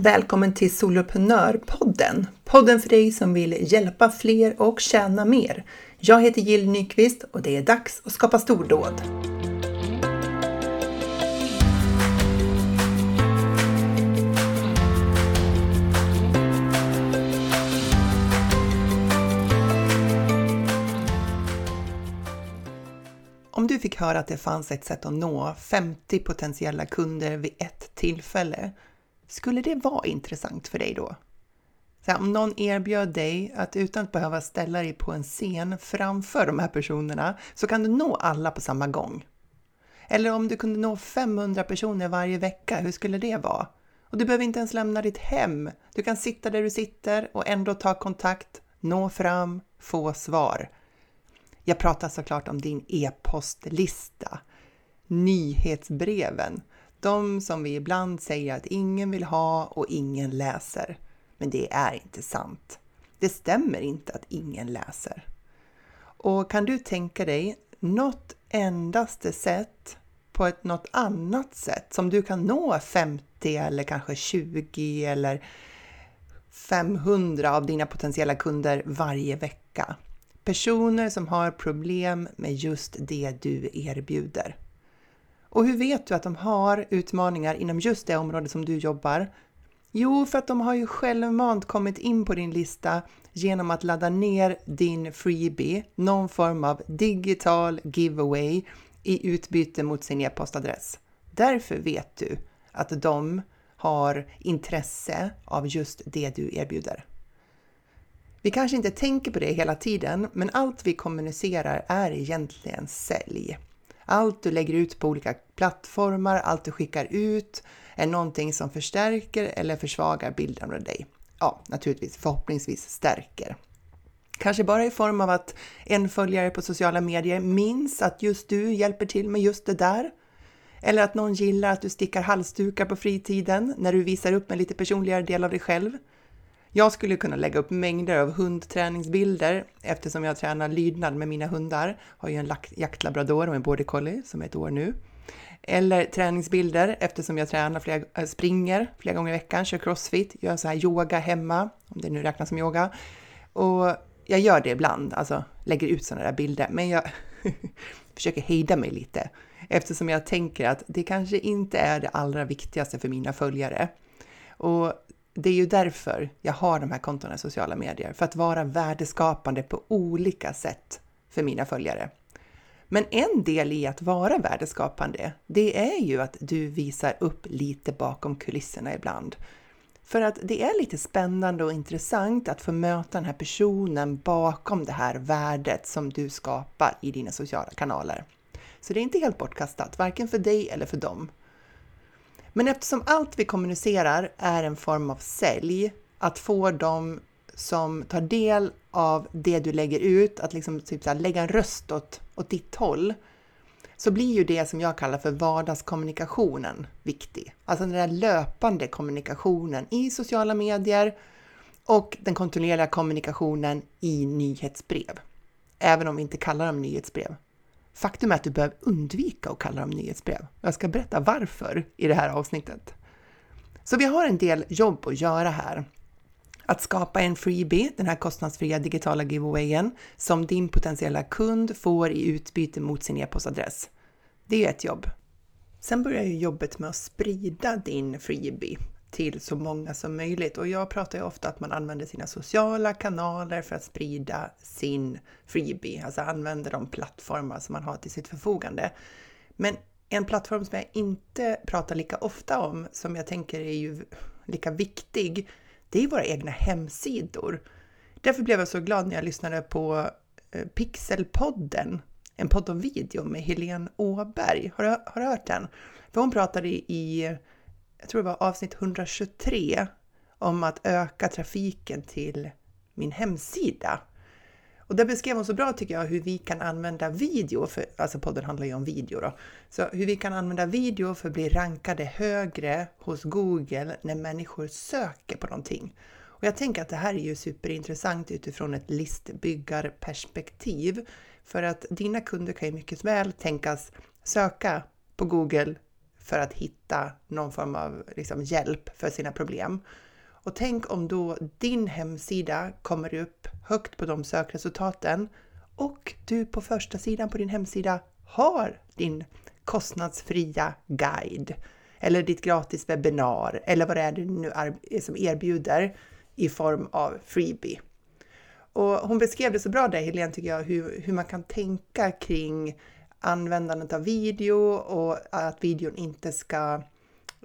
Välkommen till Soloprenörpodden! Podden för dig som vill hjälpa fler och tjäna mer. Jag heter Jill Nyqvist och det är dags att skapa stordåd. Om du fick höra att det fanns ett sätt att nå 50 potentiella kunder vid ett tillfälle skulle det vara intressant för dig då? Så här, om någon erbjöd dig att utan att behöva ställa dig på en scen framför de här personerna så kan du nå alla på samma gång. Eller om du kunde nå 500 personer varje vecka, hur skulle det vara? Och du behöver inte ens lämna ditt hem. Du kan sitta där du sitter och ändå ta kontakt, nå fram, få svar. Jag pratar såklart om din e-postlista, nyhetsbreven, de som vi ibland säger att ingen vill ha och ingen läser. Men det är inte sant. Det stämmer inte att ingen läser. Och kan du tänka dig något endaste sätt på ett något annat sätt som du kan nå 50 eller kanske 20 eller 500 av dina potentiella kunder varje vecka. Personer som har problem med just det du erbjuder. Och hur vet du att de har utmaningar inom just det område som du jobbar? Jo, för att de har ju självmant kommit in på din lista genom att ladda ner din freebie, någon form av digital giveaway i utbyte mot sin e-postadress. Därför vet du att de har intresse av just det du erbjuder. Vi kanske inte tänker på det hela tiden, men allt vi kommunicerar är egentligen sälj. Allt du lägger ut på olika plattformar, allt du skickar ut är någonting som förstärker eller försvagar bilden av dig. Ja, naturligtvis förhoppningsvis stärker. Kanske bara i form av att en följare på sociala medier minns att just du hjälper till med just det där. Eller att någon gillar att du stickar halsdukar på fritiden när du visar upp en lite personligare del av dig själv. Jag skulle kunna lägga upp mängder av hundträningsbilder eftersom jag tränar lydnad med mina hundar. Har ju en jaktlabrador och en border collie som är ett år nu. Eller träningsbilder eftersom jag tränar flera, äh, springer flera gånger i veckan, kör crossfit, gör så här yoga hemma, om det nu räknas som yoga. Och jag gör det ibland, alltså lägger ut sådana där bilder, men jag försöker hejda mig lite eftersom jag tänker att det kanske inte är det allra viktigaste för mina följare. Och det är ju därför jag har de här kontona i sociala medier, för att vara värdeskapande på olika sätt för mina följare. Men en del i att vara värdeskapande, det är ju att du visar upp lite bakom kulisserna ibland. För att det är lite spännande och intressant att få möta den här personen bakom det här värdet som du skapar i dina sociala kanaler. Så det är inte helt bortkastat, varken för dig eller för dem. Men eftersom allt vi kommunicerar är en form av sälj, att få dem som tar del av det du lägger ut, att liksom typ så här, lägga en röst åt, åt ditt håll, så blir ju det som jag kallar för vardagskommunikationen viktig. Alltså den där löpande kommunikationen i sociala medier och den kontinuerliga kommunikationen i nyhetsbrev. Även om vi inte kallar dem nyhetsbrev. Faktum är att du behöver undvika att kalla dem nyhetsbrev. Jag ska berätta varför i det här avsnittet. Så vi har en del jobb att göra här. Att skapa en freebie, den här kostnadsfria digitala giveawayen, som din potentiella kund får i utbyte mot sin e-postadress. Det är ett jobb. Sen börjar ju jobbet med att sprida din freebie till så många som möjligt. Och jag pratar ju ofta att man använder sina sociala kanaler för att sprida sin freebie, alltså använder de plattformar som man har till sitt förfogande. Men en plattform som jag inte pratar lika ofta om, som jag tänker är ju lika viktig, det är våra egna hemsidor. Därför blev jag så glad när jag lyssnade på eh, Pixelpodden, en podd om video med Helene Åberg. Har du, har du hört den? För hon pratade i jag tror det var avsnitt 123, om att öka trafiken till min hemsida. Och där beskrev hon så bra tycker jag hur vi kan använda video, för, alltså podden handlar ju om video då, så hur vi kan använda video för att bli rankade högre hos Google när människor söker på någonting. Och jag tänker att det här är ju superintressant utifrån ett listbyggarperspektiv. För att dina kunder kan ju mycket väl tänkas söka på Google för att hitta någon form av liksom, hjälp för sina problem. Och tänk om då din hemsida kommer upp högt på de sökresultaten och du på första sidan på din hemsida har din kostnadsfria guide eller ditt gratis webbinar eller vad det är du nu är som erbjuder i form av freebie. Och hon beskrev det så bra där, Helene, tycker jag, hur, hur man kan tänka kring användandet av video och att videon inte ska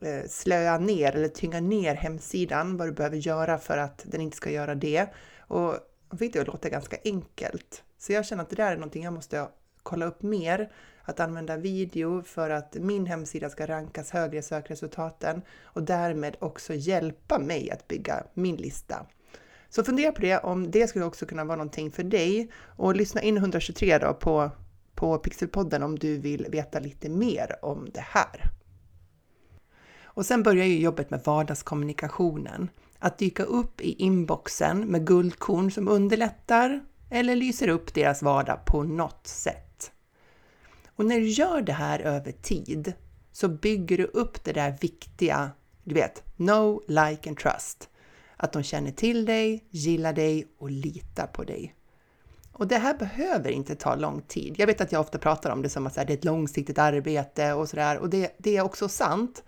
eh, slöa ner eller tynga ner hemsidan, vad du behöver göra för att den inte ska göra det. Och hon fick det att låta ganska enkelt. Så jag känner att det där är någonting jag måste kolla upp mer. Att använda video för att min hemsida ska rankas högre i sökresultaten och därmed också hjälpa mig att bygga min lista. Så fundera på det om det skulle också kunna vara någonting för dig och lyssna in 123 då på, på Pixelpodden om du vill veta lite mer om det här. Och sen börjar ju jobbet med vardagskommunikationen. Att dyka upp i inboxen med guldkorn som underlättar eller lyser upp deras vardag på något sätt. Och när du gör det här över tid så bygger du upp det där viktiga, du vet, know, like and trust. Att de känner till dig, gillar dig och litar på dig. Och det här behöver inte ta lång tid. Jag vet att jag ofta pratar om det som att det är ett långsiktigt arbete och sådär och det, det är också sant.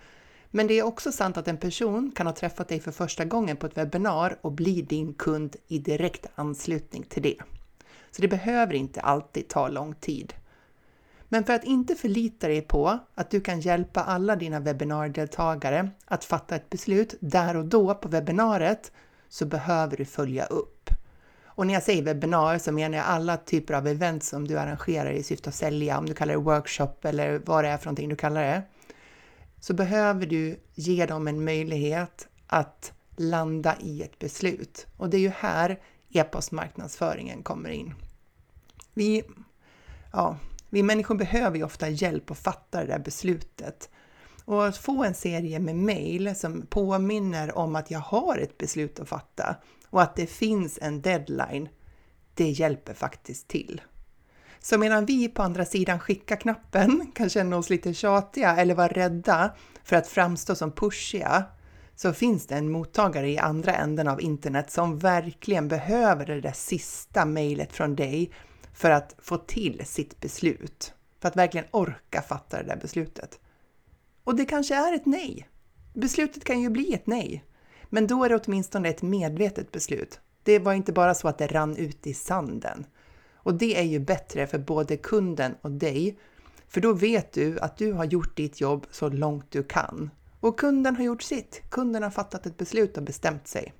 Men det är också sant att en person kan ha träffat dig för första gången på ett webbinar och bli din kund i direkt anslutning till det. Så det behöver inte alltid ta lång tid. Men för att inte förlita dig på att du kan hjälpa alla dina webbinardeltagare att fatta ett beslut där och då på webbinariet så behöver du följa upp. Och när jag säger webbinarier så menar jag alla typer av event som du arrangerar i syfte att sälja, om du kallar det workshop eller vad det är för någonting du kallar det. Så behöver du ge dem en möjlighet att landa i ett beslut. Och det är ju här e-postmarknadsföringen kommer in. Vi, ja, vi människor behöver ju ofta hjälp att fatta det där beslutet. Och att få en serie med mejl som påminner om att jag har ett beslut att fatta och att det finns en deadline, det hjälper faktiskt till. Så medan vi på andra sidan skicka knappen kan känna oss lite tjatiga eller vara rädda för att framstå som pushiga, så finns det en mottagare i andra änden av internet som verkligen behöver det där sista mejlet från dig för att få till sitt beslut. För att verkligen orka fatta det där beslutet. Och det kanske är ett nej. Beslutet kan ju bli ett nej. Men då är det åtminstone ett medvetet beslut. Det var inte bara så att det rann ut i sanden. Och det är ju bättre för både kunden och dig. För då vet du att du har gjort ditt jobb så långt du kan. Och kunden har gjort sitt. Kunden har fattat ett beslut och bestämt sig.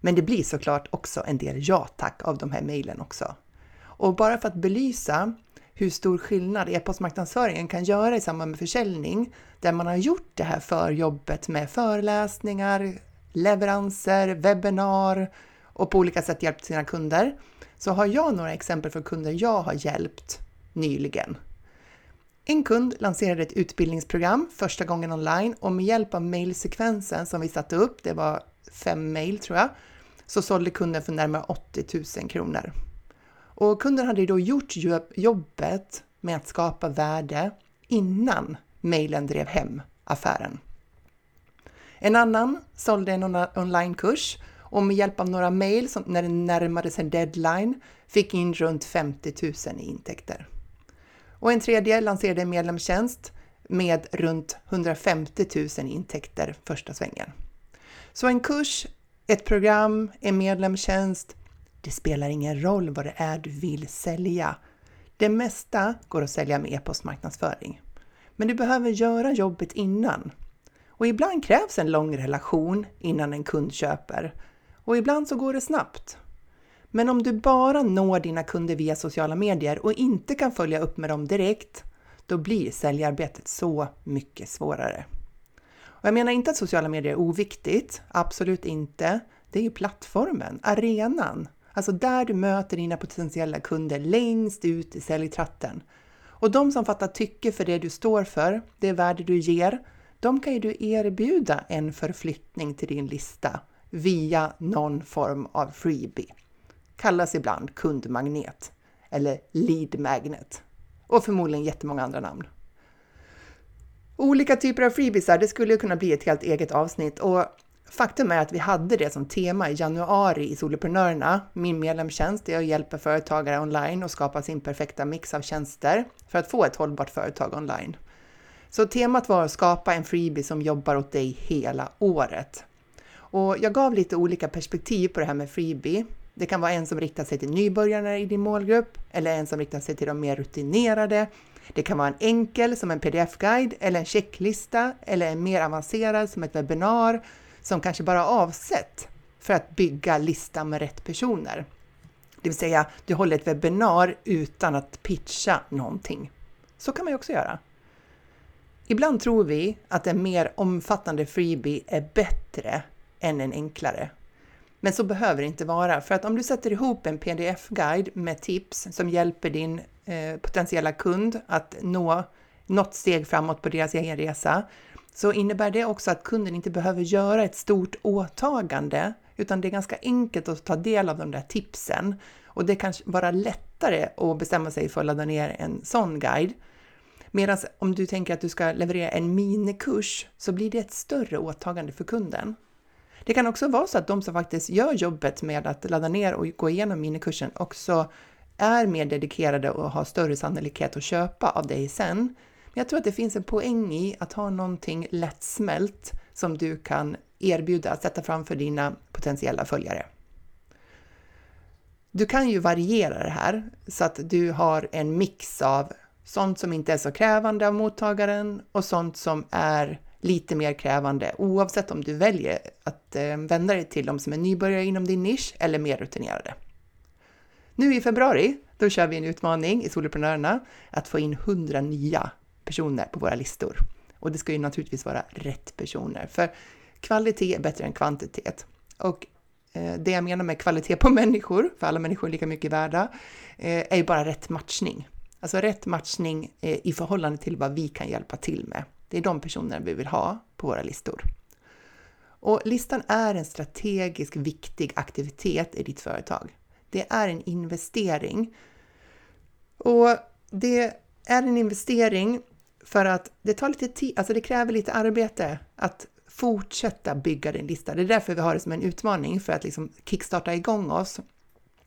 Men det blir såklart också en del ja tack av de här mejlen också. Och bara för att belysa hur stor skillnad e-postmarknadsföringen kan göra i samband med försäljning, där man har gjort det här förjobbet med föreläsningar, leveranser, webbinar och på olika sätt hjälpt sina kunder, så har jag några exempel för kunder jag har hjälpt nyligen. En kund lanserade ett utbildningsprogram första gången online och med hjälp av mejlsekvensen som vi satte upp, det var fem mejl tror jag, så sålde kunden för närmare 80 000 kronor. Och kunden hade då gjort jobbet med att skapa värde innan mejlen drev hem affären. En annan sålde en onlinekurs och med hjälp av några mejl när det närmade sig deadline fick in runt 50 000 i intäkter. Och en tredje lanserade en medlemstjänst med runt 150 000 i intäkter första svängen. Så en kurs, ett program, en medlemstjänst det spelar ingen roll vad det är du vill sälja. Det mesta går att sälja med e-postmarknadsföring. Men du behöver göra jobbet innan. Och ibland krävs en lång relation innan en kund köper. Och ibland så går det snabbt. Men om du bara når dina kunder via sociala medier och inte kan följa upp med dem direkt, då blir säljarbetet så mycket svårare. Och jag menar inte att sociala medier är oviktigt, absolut inte. Det är ju plattformen, arenan, Alltså där du möter dina potentiella kunder längst ut i säljtratten. Och de som fattar tycke för det du står för, det värde du ger, de kan ju du erbjuda en förflyttning till din lista via någon form av freebie. Kallas ibland kundmagnet eller lead magnet och förmodligen jättemånga andra namn. Olika typer av freebiesar, det skulle kunna bli ett helt eget avsnitt och faktum är att vi hade det som tema i januari i Soloprenörerna, min medlemstjänst där jag hjälper företagare online att skapa sin perfekta mix av tjänster för att få ett hållbart företag online. Så temat var att skapa en freebie som jobbar åt dig hela året. Och jag gav lite olika perspektiv på det här med freebie. Det kan vara en som riktar sig till nybörjarna i din målgrupp eller en som riktar sig till de mer rutinerade. Det kan vara en enkel som en pdf-guide eller en checklista eller en mer avancerad som ett webbinar som kanske bara avsett för att bygga listan med rätt personer. Det vill säga, du håller ett webbinar utan att pitcha någonting. Så kan man ju också göra. Ibland tror vi att en mer omfattande freebie är bättre än en enklare. Men så behöver det inte vara, för att om du sätter ihop en pdf-guide med tips som hjälper din eh, potentiella kund att nå något steg framåt på deras egen resa, så innebär det också att kunden inte behöver göra ett stort åtagande, utan det är ganska enkelt att ta del av de där tipsen. Och det kan vara lättare att bestämma sig för att ladda ner en sån guide. Medan om du tänker att du ska leverera en minikurs så blir det ett större åtagande för kunden. Det kan också vara så att de som faktiskt gör jobbet med att ladda ner och gå igenom minikursen också är mer dedikerade och har större sannolikhet att köpa av dig sen. Men jag tror att det finns en poäng i att ha någonting lättsmält som du kan erbjuda, att sätta framför dina potentiella följare. Du kan ju variera det här så att du har en mix av sånt som inte är så krävande av mottagaren och sånt som är lite mer krävande oavsett om du väljer att eh, vända dig till de som är nybörjare inom din nisch eller mer rutinerade. Nu i februari, då kör vi en utmaning i Soloprenörerna att få in 100 nya personer på våra listor. Och det ska ju naturligtvis vara rätt personer, för kvalitet är bättre än kvantitet. Och eh, det jag menar med kvalitet på människor, för alla människor är lika mycket värda, eh, är ju bara rätt matchning. Alltså rätt matchning eh, i förhållande till vad vi kan hjälpa till med. Det är de personerna vi vill ha på våra listor. Och listan är en strategisk, viktig aktivitet i ditt företag. Det är en investering. Och det är en investering för att det tar lite tid, alltså det kräver lite arbete att fortsätta bygga din lista. Det är därför vi har det som en utmaning för att liksom kickstarta igång oss.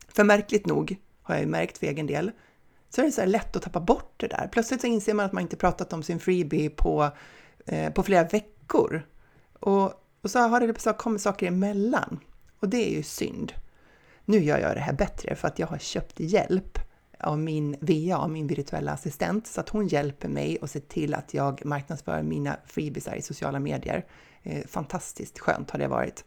För märkligt nog har jag ju märkt för egen del så är det så lätt att tappa bort det där. Plötsligt så inser man att man inte pratat om sin freebie på, eh, på flera veckor. Och, och så har det så kommit saker emellan. Och det är ju synd. Nu gör jag det här bättre för att jag har köpt hjälp av min VA, min virtuella assistent, så att hon hjälper mig och ser till att jag marknadsför mina freebiesar i sociala medier. Eh, fantastiskt skönt har det varit.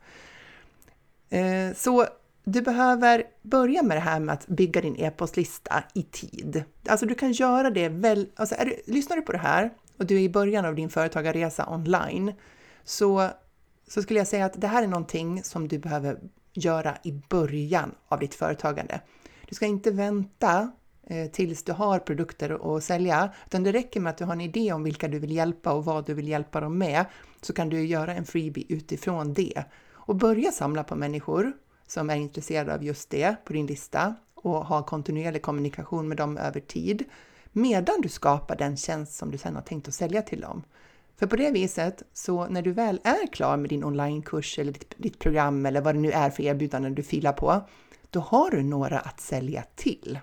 Eh, så du behöver börja med det här med att bygga din e-postlista i tid. Alltså du kan göra det väl, alltså är du, lyssnar du på det här och du är i början av din företagarresa online så, så skulle jag säga att det här är någonting som du behöver göra i början av ditt företagande. Du ska inte vänta Eh, tills du har produkter att sälja, utan det räcker med att du har en idé om vilka du vill hjälpa och vad du vill hjälpa dem med, så kan du göra en freebie utifrån det. Och börja samla på människor som är intresserade av just det på din lista och ha kontinuerlig kommunikation med dem över tid medan du skapar den tjänst som du sedan har tänkt att sälja till dem. För på det viset, så när du väl är klar med din onlinekurs eller ditt, ditt program eller vad det nu är för erbjudanden du filar på, då har du några att sälja till.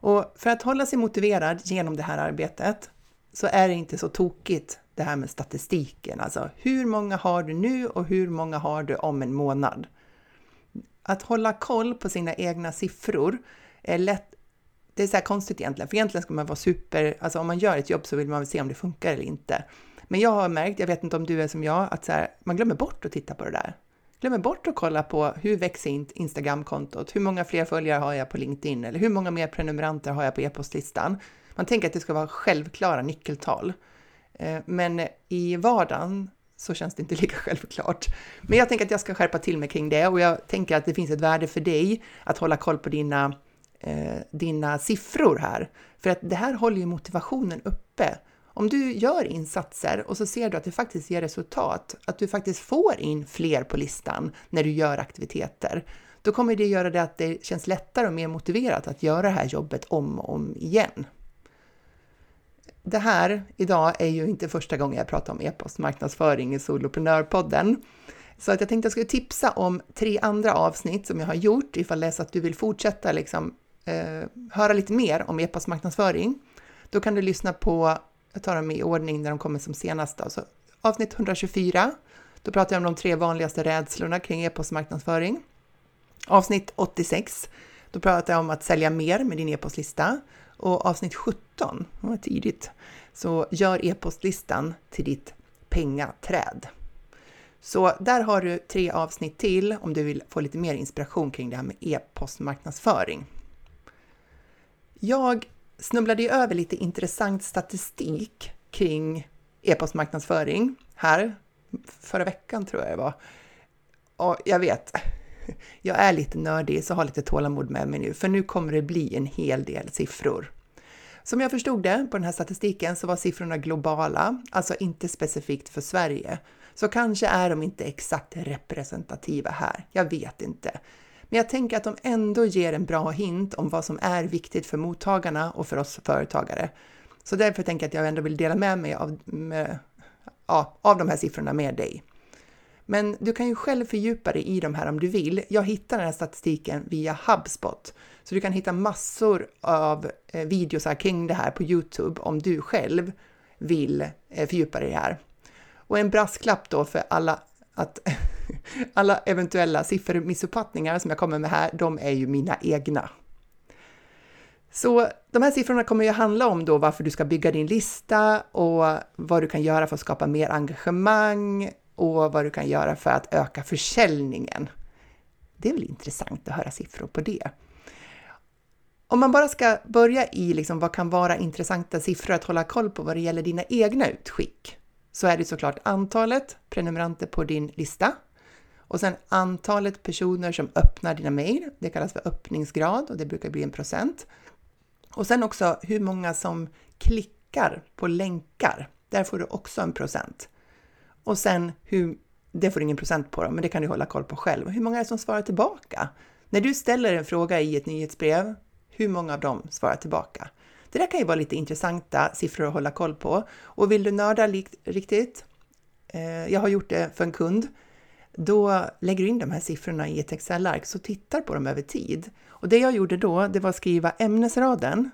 Och för att hålla sig motiverad genom det här arbetet så är det inte så tokigt det här med statistiken, alltså hur många har du nu och hur många har du om en månad? Att hålla koll på sina egna siffror är lätt det är så här konstigt egentligen, för egentligen ska man vara super, alltså om man gör ett jobb så vill man väl se om det funkar eller inte. Men jag har märkt, jag vet inte om du är som jag, att så här, man glömmer bort att titta på det där. Glömmer bort att kolla på hur växer Instagramkontot, hur många fler följare har jag på LinkedIn eller hur många mer prenumeranter har jag på e-postlistan. Man tänker att det ska vara självklara nyckeltal. Eh, men i vardagen så känns det inte lika självklart. Men jag tänker att jag ska skärpa till mig kring det och jag tänker att det finns ett värde för dig att hålla koll på dina, eh, dina siffror här. För att det här håller ju motivationen uppe. Om du gör insatser och så ser du att det faktiskt ger resultat, att du faktiskt får in fler på listan när du gör aktiviteter, då kommer det göra det att det känns lättare och mer motiverat att göra det här jobbet om och om igen det här idag är ju inte första gången jag pratar om e-postmarknadsföring i Soloprenörpodden. Så att jag tänkte jag skulle tipsa om tre andra avsnitt som jag har gjort ifall det är så att du vill fortsätta liksom, eh, höra lite mer om e-postmarknadsföring. Då kan du lyssna på, jag tar dem i ordning när de kommer som senast, alltså avsnitt 124. Då pratar jag om de tre vanligaste rädslorna kring e-postmarknadsföring. Avsnitt 86, då pratar jag om att sälja mer med din e-postlista. Och avsnitt 17, det var tidigt, så gör e-postlistan till ditt pengaträd. Så där har du tre avsnitt till om du vill få lite mer inspiration kring det här med e-postmarknadsföring. Jag snubblade ju över lite intressant statistik kring e-postmarknadsföring här förra veckan tror jag det var. Och jag vet, jag är lite nördig så ha lite tålamod med mig nu, för nu kommer det bli en hel del siffror. Som jag förstod det på den här statistiken så var siffrorna globala, alltså inte specifikt för Sverige. Så kanske är de inte exakt representativa här, jag vet inte. Men jag tänker att de ändå ger en bra hint om vad som är viktigt för mottagarna och för oss företagare. Så därför tänker jag att jag ändå vill dela med mig av, med, ja, av de här siffrorna med dig. Men du kan ju själv fördjupa dig i de här om du vill. Jag hittar den här statistiken via HubSpot, så du kan hitta massor av eh, videos kring det här på Youtube om du själv vill eh, fördjupa dig i det här. Och en brasklapp då för alla att alla eventuella siffermissuppfattningar som jag kommer med här, de är ju mina egna. Så de här siffrorna kommer ju handla om då varför du ska bygga din lista och vad du kan göra för att skapa mer engagemang och vad du kan göra för att öka försäljningen. Det är väl intressant att höra siffror på det. Om man bara ska börja i liksom vad kan vara intressanta siffror att hålla koll på vad det gäller dina egna utskick, så är det såklart antalet prenumeranter på din lista och sen antalet personer som öppnar dina mejl. Det kallas för öppningsgrad och det brukar bli en procent. Och sen också hur många som klickar på länkar. Där får du också en procent. Och sen hur, det får du ingen procent på, men det kan du hålla koll på själv. Hur många är det som svarar tillbaka? När du ställer en fråga i ett nyhetsbrev, hur många av dem svarar tillbaka? Det där kan ju vara lite intressanta siffror att hålla koll på. Och vill du nörda riktigt, eh, jag har gjort det för en kund, då lägger du in de här siffrorna i ett Excel-ark, så tittar på dem över tid. Och det jag gjorde då, det var att skriva ämnesraden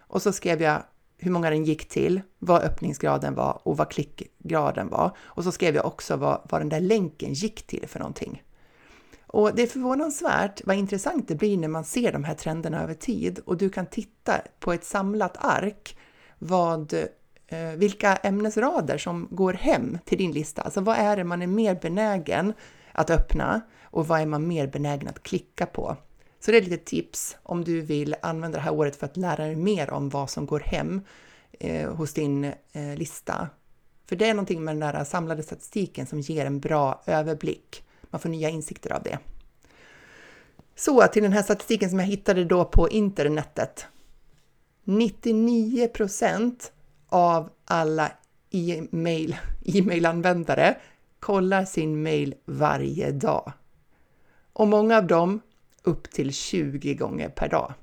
och så skrev jag hur många den gick till, vad öppningsgraden var och vad klickgraden var. Och så skrev jag också vad, vad den där länken gick till för någonting. Och det är förvånansvärt vad intressant det blir när man ser de här trenderna över tid och du kan titta på ett samlat ark vad, Eh, vilka ämnesrader som går hem till din lista. Alltså vad är det man är mer benägen att öppna och vad är man mer benägen att klicka på? Så det är lite tips om du vill använda det här året för att lära dig mer om vad som går hem eh, hos din eh, lista. För det är någonting med den där samlade statistiken som ger en bra överblick. Man får nya insikter av det. Så till den här statistiken som jag hittade då på internetet. 99 av alla e-mail, e-mailanvändare kollar sin mail varje dag. Och många av dem upp till 20 gånger per dag.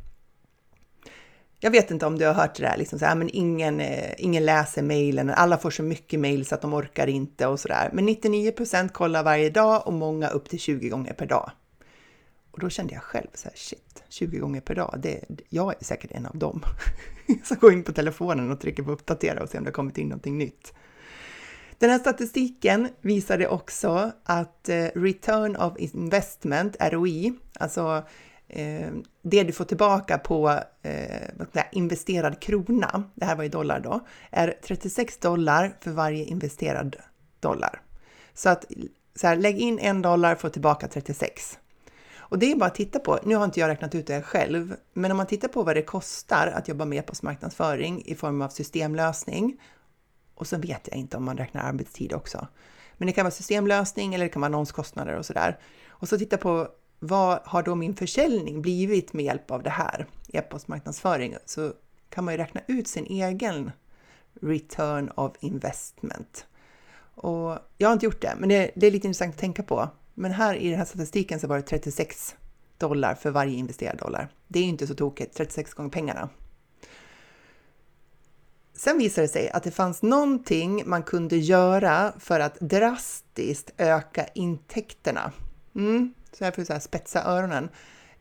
Jag vet inte om du har hört det där, liksom så här, men ingen, eh, ingen läser mejlen, alla får så mycket mejl så att de orkar inte och sådär. Men 99% kollar varje dag och många upp till 20 gånger per dag. Och då kände jag själv så här, shit, 20 gånger per dag, det, jag är säkert en av dem. så går in på telefonen och trycker på uppdatera och ser om det har kommit in någonting nytt. Den här statistiken visade också att eh, return of investment, ROI, alltså eh, det du får tillbaka på eh, investerad krona, det här var i dollar då, är 36 dollar för varje investerad dollar. Så att så här, lägg in en dollar, få tillbaka 36. Och det är bara att titta på, nu har inte jag räknat ut det själv, men om man tittar på vad det kostar att jobba med e-postmarknadsföring i form av systemlösning och så vet jag inte om man räknar arbetstid också. Men det kan vara systemlösning eller det kan vara annonskostnader och sådär. Och så titta på vad har då min försäljning blivit med hjälp av det här, e-postmarknadsföring, så kan man ju räkna ut sin egen return of investment. Och jag har inte gjort det, men det, det är lite intressant att tänka på. Men här i den här statistiken så var det 36 dollar för varje investerad dollar. Det är ju inte så tokigt, 36 gånger pengarna. Sen visade det sig att det fanns någonting man kunde göra för att drastiskt öka intäkterna. Mm, så jag får så här spetsa öronen.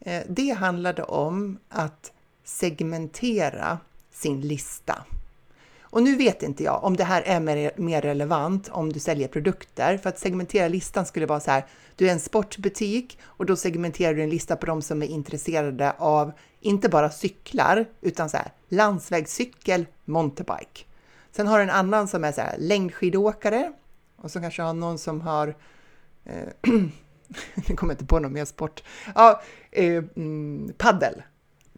Eh, det handlade om att segmentera sin lista. Och nu vet inte jag om det här är mer, relevant om du säljer produkter, för att segmentera listan skulle vara så här, du är en sportbutik och då segmenterar du en lista på de som är intresserade av inte bara cyklar, utan så här landsvägscykel, mountainbike. Sen har du en annan som är så här längdskidåkare och så kanske har någon som har eh, nu kommer jag inte på någon mer sport. Ja, eh, mm, paddel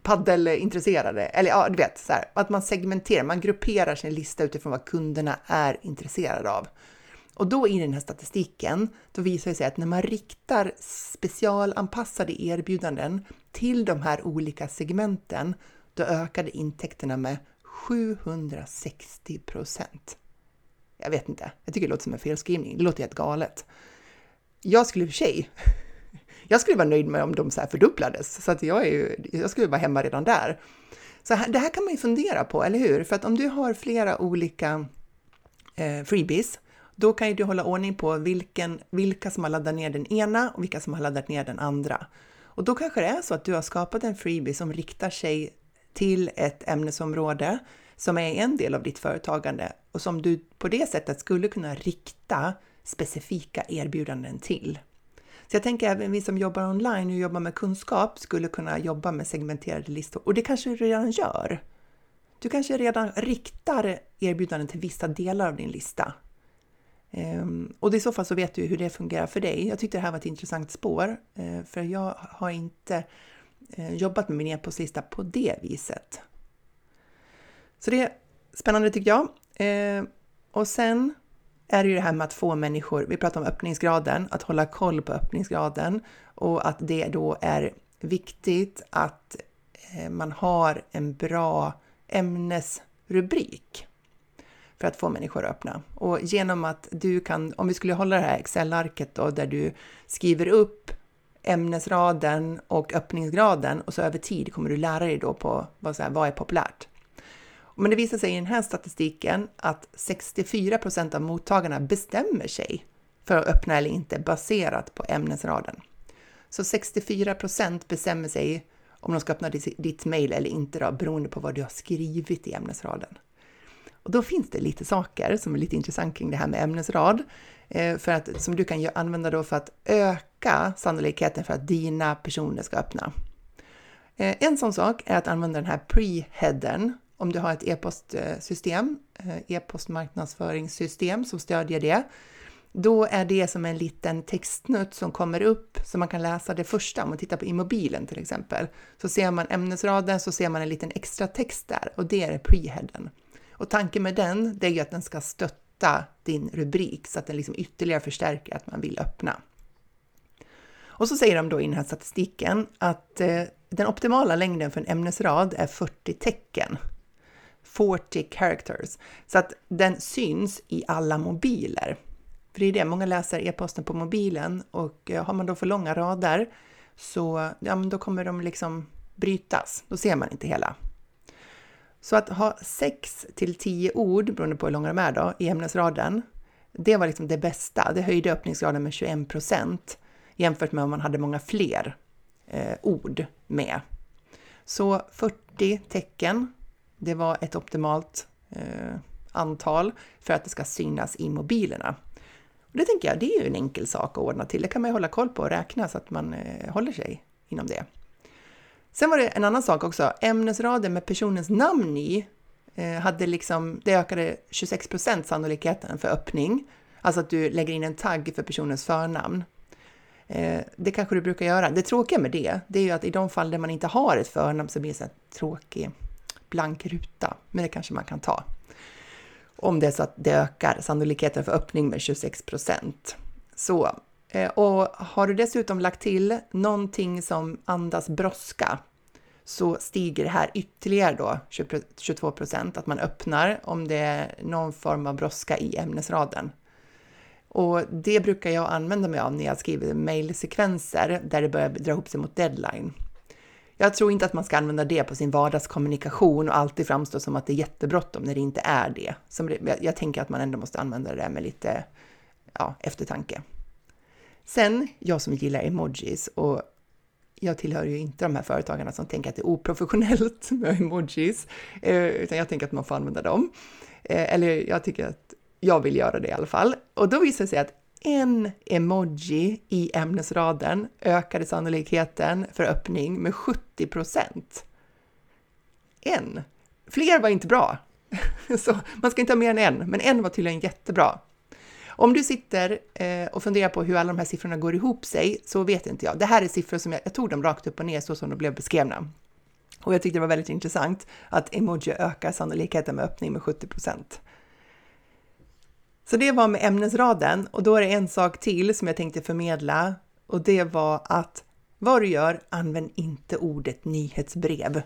paddelintresserade, eller ja, du vet, så här, att man segmenterar, man grupperar sin lista utifrån vad kunderna är intresserade av. Och då i den här statistiken, då visar det sig att när man riktar specialanpassade erbjudanden till de här olika segmenten, då ökade intäkterna med 760 procent. Jag vet inte, jag tycker det låter som en felskrivning, det låter helt galet. Jag skulle i och för sig jag skulle vara nöjd med om de så här fördubblades, så att jag, är ju, jag skulle vara hemma redan där. Så här, det här kan man ju fundera på, eller hur? För att om du har flera olika eh, freebies, då kan ju du hålla ordning på vilken, vilka som har laddat ner den ena och vilka som har laddat ner den andra. Och då kanske det är så att du har skapat en freebie som riktar sig till ett ämnesområde som är en del av ditt företagande och som du på det sättet skulle kunna rikta specifika erbjudanden till. Så jag tänker även vi som jobbar online och jobbar med kunskap skulle kunna jobba med segmenterade listor och det kanske du redan gör. Du kanske redan riktar erbjudanden till vissa delar av din lista. Um, och i så fall så vet du hur det fungerar för dig. Jag tyckte det här var ett intressant spår, uh, för jag har inte uh, jobbat med min e-postlista på det viset. Så det är spännande tycker jag. Uh, och sen är det ju det här med att få människor, vi pratar om öppningsgraden, att hålla koll på öppningsgraden och att det då är viktigt att eh, man har en bra ämnesrubrik för att få människor att öppna. Och genom att du kan, om vi skulle hålla det här Excel-arket då, där du skriver upp ämnesraden och öppningsgraden och så över tid kommer du lära dig då på vad, så här, vad är populärt. Men det visar sig i den här statistiken att 64 procent av mottagarna bestämmer sig för att öppna eller inte baserat på ämnesraden. Så 64 procent bestämmer sig om de ska öppna ditt mejl eller inte då, beroende på vad du har skrivit i ämnesraden. Och då finns det lite saker som är lite intressant kring det här med ämnesrad, eh, för att, som du kan använda då för att öka sannolikheten för att dina personer ska öppna. Eh, en sån sak är att använda den här pre-headern om du har ett e-postsystem, eh, e-postmarknadsföringssystem som stödjer det, då är det som en liten textnutt som kommer upp så man kan läsa det första. Om man tittar på i mobilen till exempel, så ser man ämnesraden, så ser man en liten extra text där och det är preheaden. Och tanken med den, det är ju att den ska stötta din rubrik så att den liksom ytterligare förstärker att man vill öppna. Och så säger de då i den här statistiken att eh, den optimala längden för en ämnesrad är 40 tecken. 40 characters. Så att den syns i alla mobiler. För det är det, många läser e-posten på mobilen och eh, har man då för långa rader så ja, men då kommer de liksom brytas. Då ser man inte hela. Så att ha 6 till 10 ord, beroende på hur långa de är då, i ämnesraden, det var liksom det bästa. Det höjde öppningsgraden med 21 procent jämfört med om man hade många fler eh, ord med. Så 40 tecken det var ett optimalt eh, antal för att det ska synas i mobilerna. Och det tänker jag, det är ju en enkel sak att ordna till. Det kan man ju hålla koll på och räkna så att man eh, håller sig inom det. Sen var det en annan sak också. Ämnesraden med personens namn i eh, hade liksom, det ökade 26 procent sannolikheten för öppning. Alltså att du lägger in en tagg för personens förnamn. Eh, det kanske du brukar göra. Det tråkiga med det, det är ju att i de fall där man inte har ett förnamn så blir det så tråkigt blank ruta, men det kanske man kan ta. Om det är så att det ökar sannolikheten för öppning med 26 procent. Så, eh, och har du dessutom lagt till någonting som andas brådska så stiger det här ytterligare då 22 procent, att man öppnar om det är någon form av brådska i ämnesraden. Och det brukar jag använda mig av när jag skriver mejlsekvenser där det börjar dra ihop sig mot deadline. Jag tror inte att man ska använda det på sin vardagskommunikation och alltid framstå som att det är jättebråttom när det inte är det. Som jag tänker att man ändå måste använda det med lite ja, eftertanke. Sen, jag som gillar emojis och jag tillhör ju inte de här företagarna som tänker att det är oprofessionellt med emojis, eh, utan jag tänker att man får använda dem. Eh, eller jag tycker att jag vill göra det i alla fall. Och då visar det sig att en emoji i ämnesraden ökade sannolikheten för öppning med 70 procent. En! Fler var inte bra. Så man ska inte ha mer än en, men en var tydligen jättebra. Om du sitter eh, och funderar på hur alla de här siffrorna går ihop sig så vet inte jag. Det här är siffror som jag, jag tog dem rakt upp och ner så som de blev beskrivna. Och jag tyckte det var väldigt intressant att emoji ökar sannolikheten med öppning med 70 procent. Så det var med ämnesraden och då är det en sak till som jag tänkte förmedla och det var att vad du gör, använd inte ordet nyhetsbrev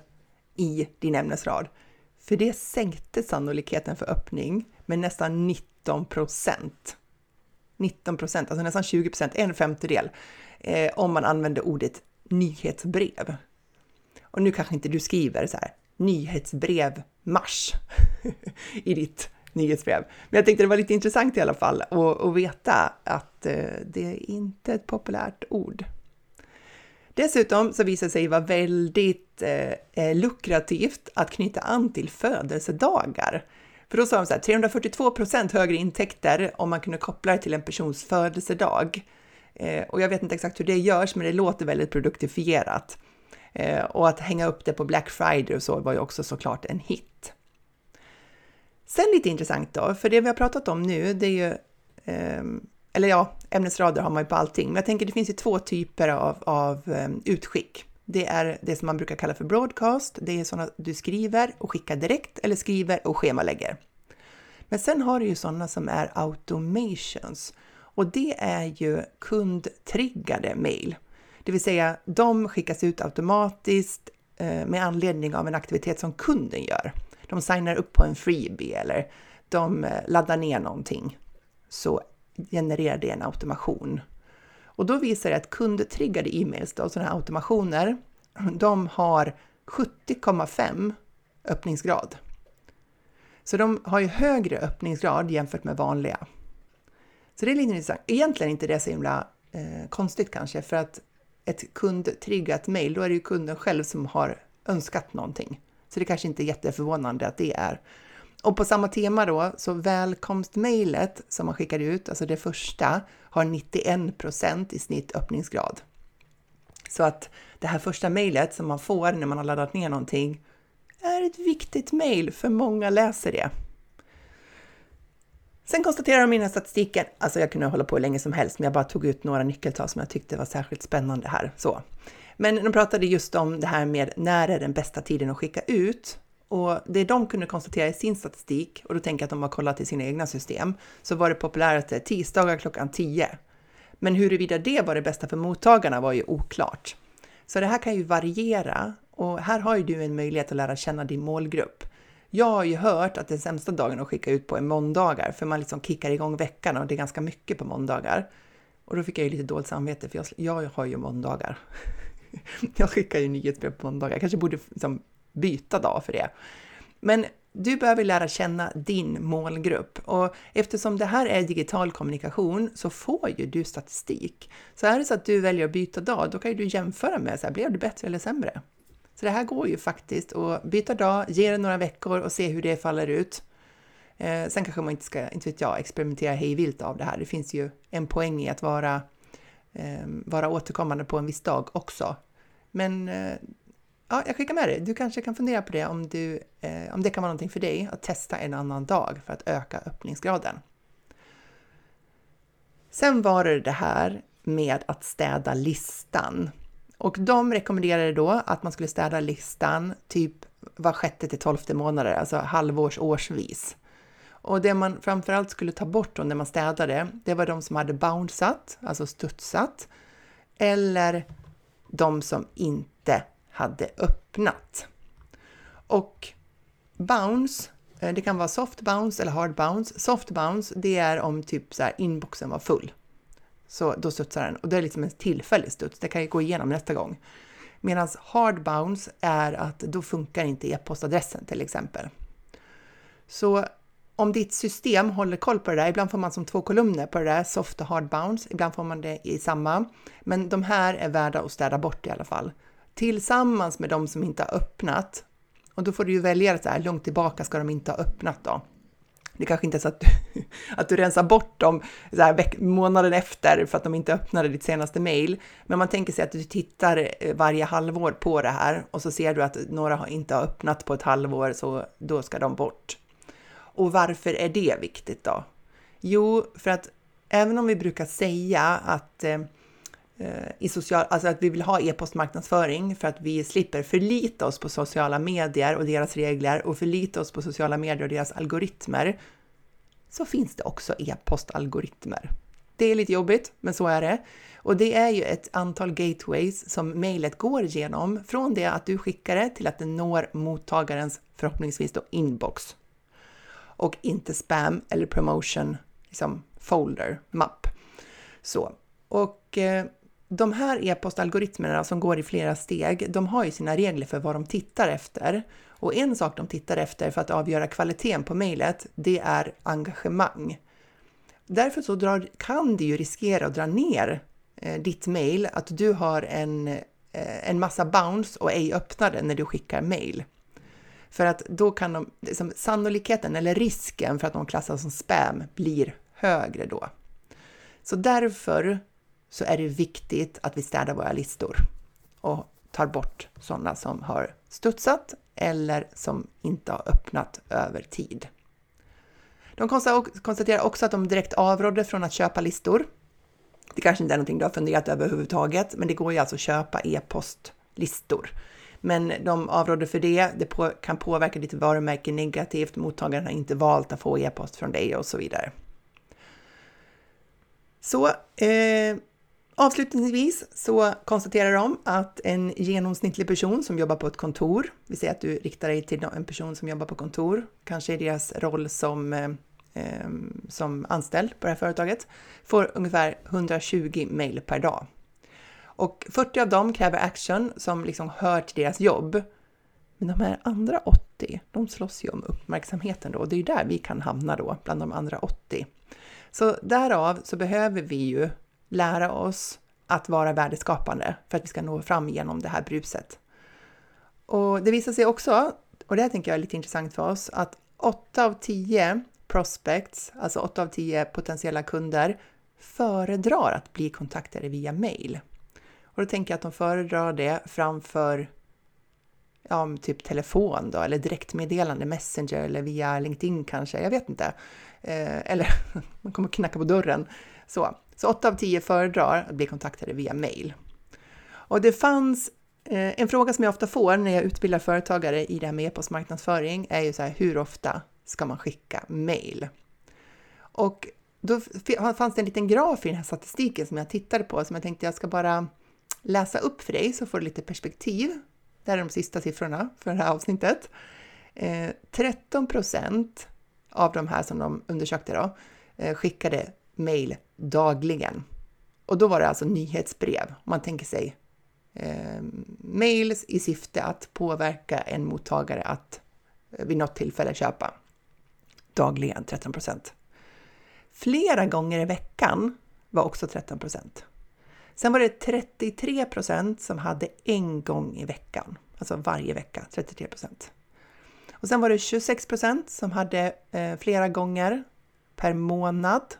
i din ämnesrad. För det sänkte sannolikheten för öppning med nästan 19 procent. 19 procent, alltså nästan 20 procent, en femtedel, eh, om man använder ordet nyhetsbrev. Och nu kanske inte du skriver så här nyhetsbrev mars i ditt nyhetsbrev. Men jag tänkte det var lite intressant i alla fall att veta att eh, det är inte ett populärt ord. Dessutom så visar det sig vara väldigt eh, eh lukrativt att knyta an till födelsedagar. För då sa de så här, 342 procent högre intäkter om man kunde koppla det till en persons födelsedag. Eh, och jag vet inte exakt hur det görs, men det låter väldigt produktifierat. Eh, och att hänga upp det på Black Friday och så var ju också såklart en hit. Sen lite intressant då, för det vi har pratat om nu, det är ju, eh, eller ja, ämnesrader har man ju på allting, men jag tänker det finns ju två typer av, av ehm, utskick. Det är det som man brukar kalla för broadcast, det är sådana du skriver och skickar direkt eller skriver och schemalägger. Men sen har du ju sådana som är automations och det är ju kundtriggade mail. Det vill säga, de skickas ut automatiskt eh, med anledning av en aktivitet som kunden gör de signar upp på en freebie eller de eh, laddar ner någonting så genererar det en automation. Och då visar det att kundtriggade e-mails, då, sådana här automationer, de har 70,5 öppningsgrad. Så de har ju högre öppningsgrad jämfört med vanliga. Så det är lite intressant. Egentligen inte det så himla eh, konstigt kanske, för att ett kundtriggat mail, då är det ju kunden själv som har önskat någonting. Så det kanske inte är jätteförvånande att det är. Och på samma tema då, så välkomstmejlet som man skickar ut, alltså det första, har 91% i snitt öppningsgrad. Så att det här första mejlet som man får när man har laddat ner någonting är ett viktigt mejl, för många läser det. Sen konstaterar de i den här statistiken, alltså jag kunde hålla på hur länge som helst, men jag bara tog ut några nyckeltal som jag tyckte var särskilt spännande här. Så. Men de pratade just om det här med när är den bästa tiden att skicka ut? Och det de kunde konstatera i sin statistik, och då tänker jag att de har kollat i sina egna system, så var det populäraste tisdagar klockan 10. Men huruvida det var det bästa för mottagarna var ju oklart. Så det här kan ju variera och här har ju du en möjlighet att lära känna din målgrupp. Jag har ju hört att den sämsta dagen att skicka ut på är måndagar, för man liksom kickar igång veckan och det är ganska mycket på måndagar. Och då fick jag ju lite dåligt samvete, för jag, jag har ju måndagar. jag skickar ju nyhetsbrev på måndagar. Jag kanske borde liksom byta dag för det. Men du behöver lära känna din målgrupp och eftersom det här är digital kommunikation så får ju du statistik. Så är det så att du väljer att byta dag, då kan ju du jämföra med så här, blev du bättre eller sämre? Så det här går ju faktiskt att byta dag, ge det några veckor och se hur det faller ut. Eh, sen kanske man inte ska, inte vet jag, experimentera hej vilt av det här. Det finns ju en poäng i att vara Eh, vara återkommande på en viss dag också. Men eh, ja, jag skickar med dig. Du kanske kan fundera på det om, du, eh, om det kan vara någonting för dig att testa en annan dag för att öka öppningsgraden. Sen var det det här med att städa listan. Och de rekommenderade då att man skulle städa listan typ var sjätte till tolfte månader, alltså halvårs årsvis. Och det man framförallt skulle ta bort då när man städade, det var de som hade bounceat, alltså studsat, eller de som inte hade öppnat. Och bounce, eh, det kan vara soft bounce eller hard bounce. Soft bounce, det är om typ så här inboxen var full. Så då studsar den och det är liksom en tillfällig studs, det kan ju gå igenom nästa gång. Medan hard bounce är att då funkar inte e-postadressen till exempel. Så om ditt system håller koll på det där, ibland får man som två kolumner på det där, soft och hard bounce, ibland får man det i samma. Men de här är värda att städa bort i alla fall. Tillsammans med de som inte har öppnat. Och då får du ju välja så här, långt tillbaka ska de inte ha öppnat då. Det kanske inte är så att du, att du rensar bort dem så här, månaden efter för att de inte öppnade ditt senaste mail. Men man tänker sig att du tittar eh, varje halvår på det här och så ser du att några inte har öppnat på ett halvår, så då ska de bort. Och varför är det viktigt då? Jo, för att även om vi brukar säga att eh, eh, i social, alltså att vi vill ha e-postmarknadsföring för att vi slipper förlita oss på sociala medier och deras regler och förlita oss på sociala medier och deras algoritmer, så finns det också e-postalgoritmer. Det är lite jobbigt, men så är det. Och det är ju ett antal gateways som mejlet går igenom från det att du skickar det till att det når mottagarens förhoppningsvis då inbox och inte spam eller promotion liksom folder, mapp. Så. Och eh, de här e-postalgoritmerna som går i flera steg, de har ju sina regler för vad de tittar efter. Och en sak de tittar efter för att avgöra kvaliteten på mejlet, det är engagemang. Därför så drar, kan det ju riskera att dra ner eh, ditt mejl, att du har en, eh, en massa bounce och ej öppnade när du skickar mejl. För att då kan de, liksom, sannolikheten eller risken för att de klassas som spam blir högre då. Så därför så är det viktigt att vi städar våra listor och tar bort sådana som har studsat eller som inte har öppnat över tid. De konstaterar också att de direkt avrådde från att köpa listor. Det kanske inte är någonting du har funderat över överhuvudtaget, men det går ju alltså att köpa e-postlistor. Men de avråder för det. Det på, kan påverka ditt varumärke negativt. Mottagaren har inte valt att få e-post från dig och så vidare. Så eh, avslutningsvis så konstaterar de att en genomsnittlig person som jobbar på ett kontor, vi säger att du riktar dig till en person som jobbar på kontor, kanske i deras roll som eh, eh som anställd på det här företaget, får ungefär 120 mejl per dag. Och 40 av dem kräver action som liksom hör till deras jobb. Men de här andra 80, de slåss ju om uppmärksamheten då och det är ju där vi kan hamna då, bland de andra 80. Så därav så behöver vi ju lära oss att vara värdeskapande för att vi ska nå fram genom det här bruset. Och det visar sig också, och det här tänker jag är lite intressant för oss, att 8 av 10 prospects, alltså 8 av 10 potentiella kunder, föredrar att bli kontaktade via mail. Och då tänker jag att de föredrar det framför ja, typ telefon då, eller direktmeddelande, Messenger eller via LinkedIn kanske, jag vet inte. Eh, eller man kommer knacka på dörren. Så, så 8 av 10 föredrar att bli kontaktade via mail. Och det fanns eh, en fråga som jag ofta får när jag utbildar företagare i det här med e-postmarknadsföring är ju så här, hur ofta ska man skicka mail? Och då fanns det en liten graf i den här statistiken som jag tittade på som jag tänkte jag ska bara läsa upp för dig så får du lite perspektiv. Det här är de sista siffrorna för det här avsnittet. Eh, 13 procent av de här som de undersökte då, eh, skickade mejl dagligen. Och då var det alltså nyhetsbrev. Om man tänker sig eh, mails i syfte att påverka en mottagare att eh, vid något tillfälle köpa. Dagligen 13 procent. Flera gånger i veckan var också 13 procent. Sen var det 33 procent som hade en gång i veckan, alltså varje vecka 33 procent. Och sen var det 26 procent som hade eh, flera gånger per månad.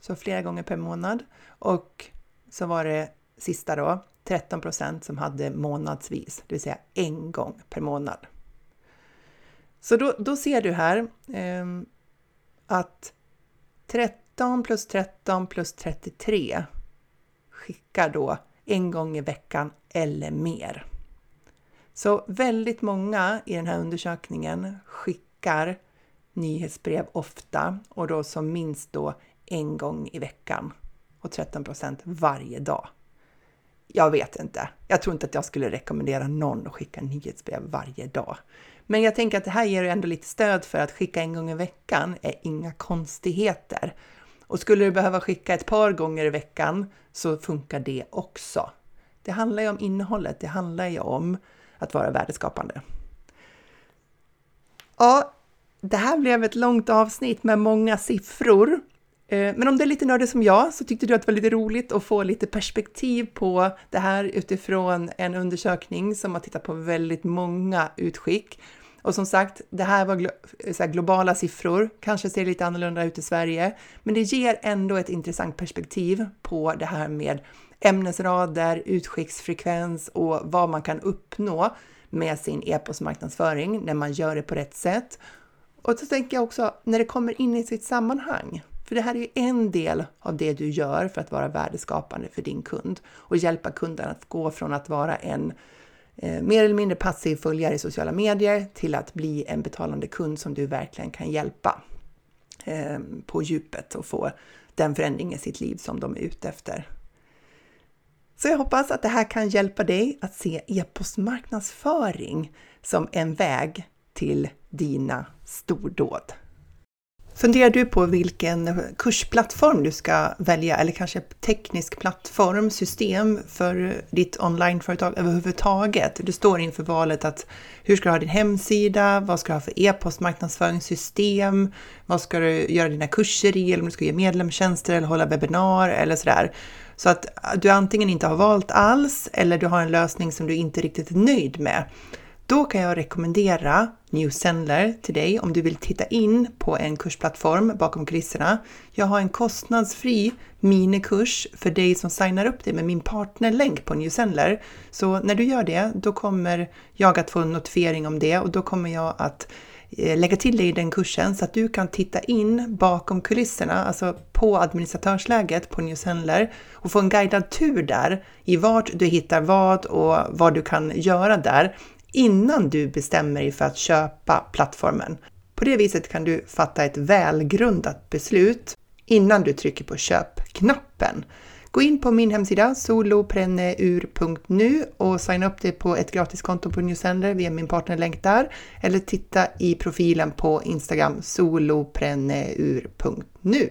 Så flera gånger per månad. Och så var det sista då, 13 procent som hade månadsvis, det vill säga en gång per månad. Så då, då ser du här eh, att 13 plus 13 plus 33 skickar då en gång i veckan eller mer. Så väldigt många i den här undersökningen skickar nyhetsbrev ofta och då som minst då en gång i veckan och 13 procent varje dag. Jag vet inte. Jag tror inte att jag skulle rekommendera någon att skicka nyhetsbrev varje dag. Men jag tänker att det här ger ändå lite stöd för att skicka en gång i veckan är inga konstigheter. Och skulle du behöva skicka ett par gånger i veckan så funkar det också. Det handlar ju om innehållet, det handlar ju om att vara värdeskapande. Ja, det här blev ett långt avsnitt med många siffror. Eh, men om du är lite nördig som jag så tyckte du att det var lite roligt att få lite perspektiv på det här utifrån en undersökning som har tittat på väldigt många utskick. Och som sagt, det här var glo så här globala siffror, kanske ser lite annorlunda ut i Sverige, men det ger ändå ett intressant perspektiv på det här med ämnesrader, utskicksfrekvens och vad man kan uppnå med sin e-postmarknadsföring när man gör det på rätt sätt. Och så tänker jag också när det kommer in i sitt sammanhang. För det här är ju en del av det du gör för att vara värdeskapande för din kund och hjälpa kunden att gå från att vara en Eh, mer eller mindre passiv följare i sociala medier till att bli en betalande kund som du verkligen kan hjälpa eh, på djupet och få den förändring i sitt liv som de är ute efter. Så jag hoppas att det här kan hjälpa dig att se e-postmarknadsföring som en väg till dina stordåd. Funderar du på vilken kursplattform du ska välja eller kanske teknisk plattform, system för ditt onlineföretag överhuvudtaget? Du står inför valet att hur ska du ha din hemsida? Vad ska du ha för e-postmarknadsföringssystem? Vad ska du göra dina kurser i? Eller om du ska ge medlemstjänster eller hålla webbinar eller sådär. Så att du antingen inte har valt alls eller du har en lösning som du inte riktigt är nöjd med. Då kan jag rekommendera New Sendler till dig om du vill titta in på en kursplattform bakom kulisserna. Jag har en kostnadsfri minikurs för dig som signar upp dig med min partnerlänk på New Sendler. Så när du gör det, då kommer jag att få en notifiering om det och då kommer jag att eh, lägga till dig i den kursen så att du kan titta in bakom kulisserna, alltså på administratörsläget på New Sendler och få en guidad tur där i vart du hittar vad och vad du kan göra där innan du bestämmer dig för att köpa plattformen. På det viset kan du fatta ett välgrundat beslut innan du trycker på köpknappen. Gå in på min hemsida solopreneur.nu och signa upp dig på ett gratiskonto på Newsender via min partnerlänk där eller titta i profilen på Instagram solopreneur.nu.